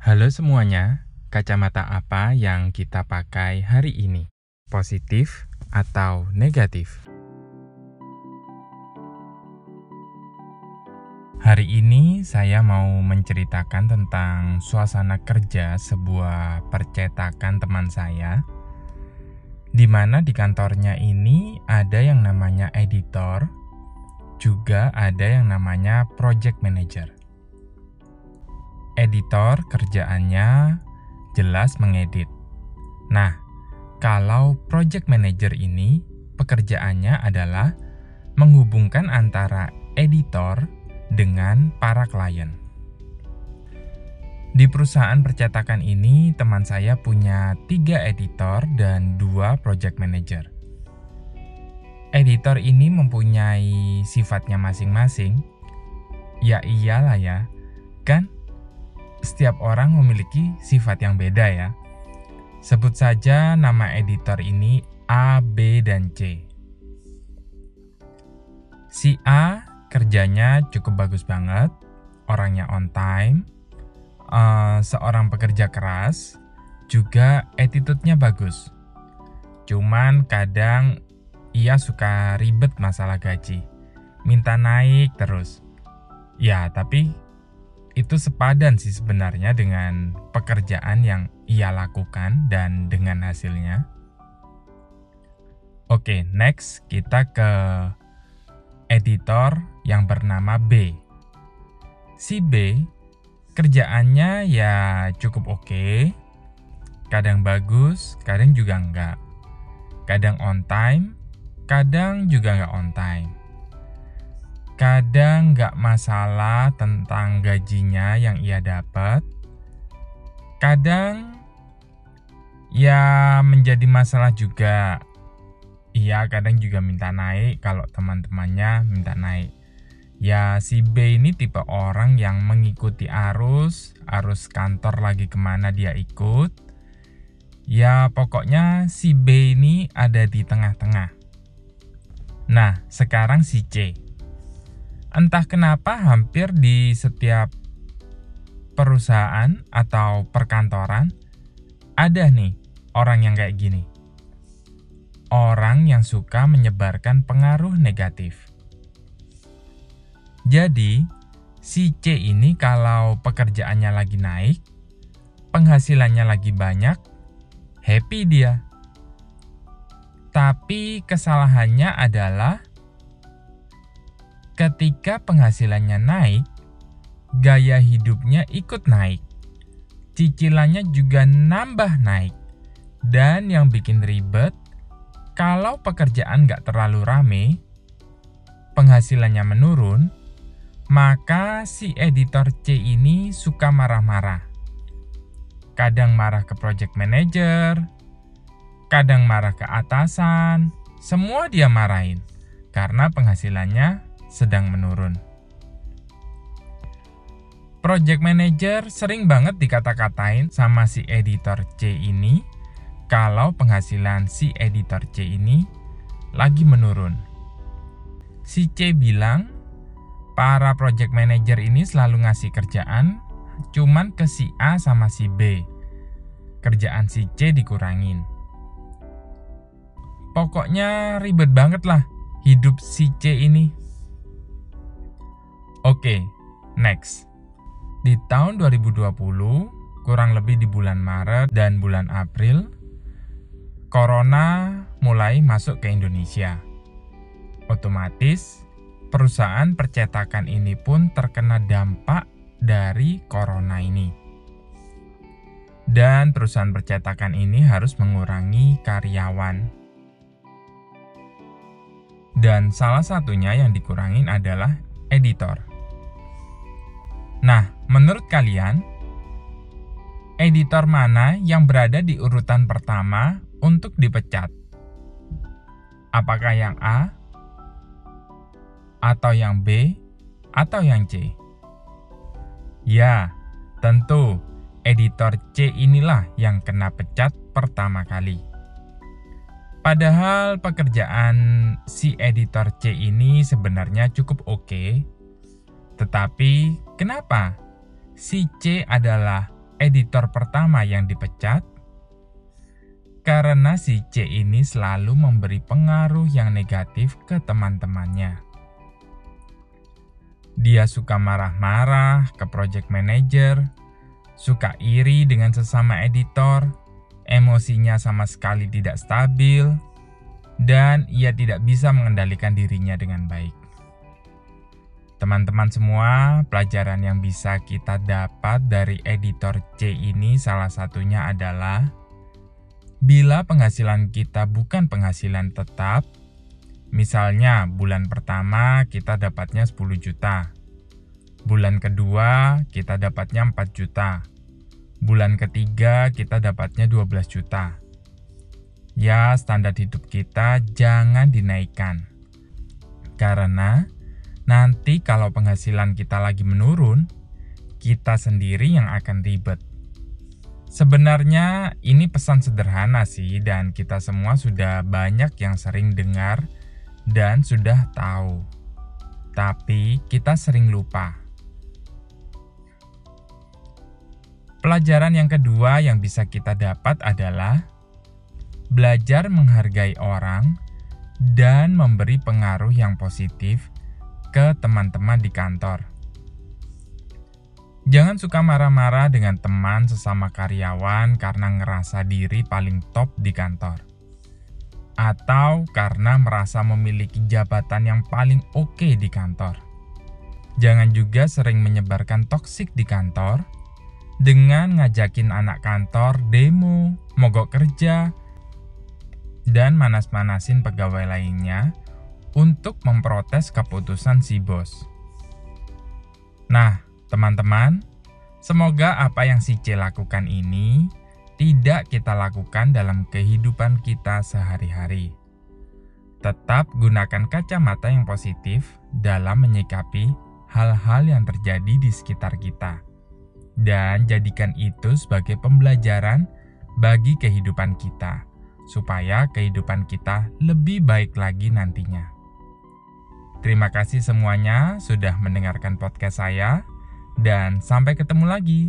Halo semuanya, kacamata apa yang kita pakai hari ini? Positif atau negatif? Hari ini saya mau menceritakan tentang suasana kerja sebuah percetakan teman saya di mana di kantornya ini ada yang namanya editor, juga ada yang namanya project manager. Editor kerjaannya jelas mengedit. Nah, kalau project manager ini pekerjaannya adalah menghubungkan antara editor dengan para klien. Di perusahaan percetakan ini, teman saya punya tiga editor dan dua project manager. Editor ini mempunyai sifatnya masing-masing. Ya iyalah ya, kan setiap orang memiliki sifat yang beda ya. Sebut saja nama editor ini A, B, dan C. Si A kerjanya cukup bagus banget, orangnya on time, uh, seorang pekerja keras, juga attitude-nya bagus. Cuman kadang ia suka ribet masalah gaji, minta naik terus. Ya, tapi itu sepadan sih sebenarnya dengan pekerjaan yang ia lakukan dan dengan hasilnya. Oke, next kita ke editor yang bernama B. Si B kerjaannya ya cukup oke, okay. kadang bagus, kadang juga enggak. Kadang on time, kadang juga enggak on time. Kadang enggak masalah tentang gajinya yang ia dapat. Kadang ya menjadi masalah juga. Ia kadang juga minta naik kalau teman-temannya minta naik. Ya, si B ini tipe orang yang mengikuti arus, arus kantor lagi ke mana dia ikut. Ya, pokoknya si B ini ada di tengah-tengah. Nah, sekarang si C. Entah kenapa hampir di setiap perusahaan atau perkantoran ada nih orang yang kayak gini. Orang yang suka menyebarkan pengaruh negatif jadi, si C ini kalau pekerjaannya lagi naik, penghasilannya lagi banyak, happy dia. Tapi kesalahannya adalah ketika penghasilannya naik, gaya hidupnya ikut naik. Cicilannya juga nambah naik. Dan yang bikin ribet, kalau pekerjaan nggak terlalu rame, penghasilannya menurun, maka si editor C ini suka marah-marah. Kadang marah ke project manager, kadang marah ke atasan, semua dia marahin karena penghasilannya sedang menurun. Project manager sering banget dikata-katain sama si editor C ini kalau penghasilan si editor C ini lagi menurun. Si C bilang para project manager ini selalu ngasih kerjaan cuman ke si A sama si B. Kerjaan si C dikurangin. Pokoknya ribet banget lah hidup si C ini. Oke, next. Di tahun 2020, kurang lebih di bulan Maret dan bulan April, Corona mulai masuk ke Indonesia. Otomatis perusahaan percetakan ini pun terkena dampak dari corona ini. Dan perusahaan percetakan ini harus mengurangi karyawan. Dan salah satunya yang dikurangin adalah editor. Nah, menurut kalian, editor mana yang berada di urutan pertama untuk dipecat? Apakah yang A, atau yang B, atau yang C? Ya, tentu editor C inilah yang kena pecat pertama kali. Padahal pekerjaan si editor C ini sebenarnya cukup oke, tetapi kenapa si C adalah editor pertama yang dipecat? Karena si C ini selalu memberi pengaruh yang negatif ke teman-temannya. Dia suka marah-marah ke project manager, suka iri dengan sesama editor, emosinya sama sekali tidak stabil, dan ia tidak bisa mengendalikan dirinya dengan baik. Teman-teman semua, pelajaran yang bisa kita dapat dari editor C ini salah satunya adalah bila penghasilan kita bukan penghasilan tetap, misalnya bulan pertama kita dapatnya 10 juta, bulan kedua kita dapatnya 4 juta, bulan ketiga kita dapatnya 12 juta. Ya, standar hidup kita jangan dinaikkan. Karena Nanti kalau penghasilan kita lagi menurun, kita sendiri yang akan ribet. Sebenarnya ini pesan sederhana sih dan kita semua sudah banyak yang sering dengar dan sudah tahu. Tapi kita sering lupa. Pelajaran yang kedua yang bisa kita dapat adalah belajar menghargai orang dan memberi pengaruh yang positif ke teman-teman di kantor. Jangan suka marah-marah dengan teman sesama karyawan karena ngerasa diri paling top di kantor. Atau karena merasa memiliki jabatan yang paling oke okay di kantor. Jangan juga sering menyebarkan toksik di kantor dengan ngajakin anak kantor demo, mogok kerja, dan manas-manasin pegawai lainnya untuk memprotes keputusan si bos. Nah, teman-teman, semoga apa yang si C lakukan ini tidak kita lakukan dalam kehidupan kita sehari-hari. Tetap gunakan kacamata yang positif dalam menyikapi hal-hal yang terjadi di sekitar kita, dan jadikan itu sebagai pembelajaran bagi kehidupan kita, supaya kehidupan kita lebih baik lagi nantinya. Terima kasih semuanya sudah mendengarkan podcast saya, dan sampai ketemu lagi.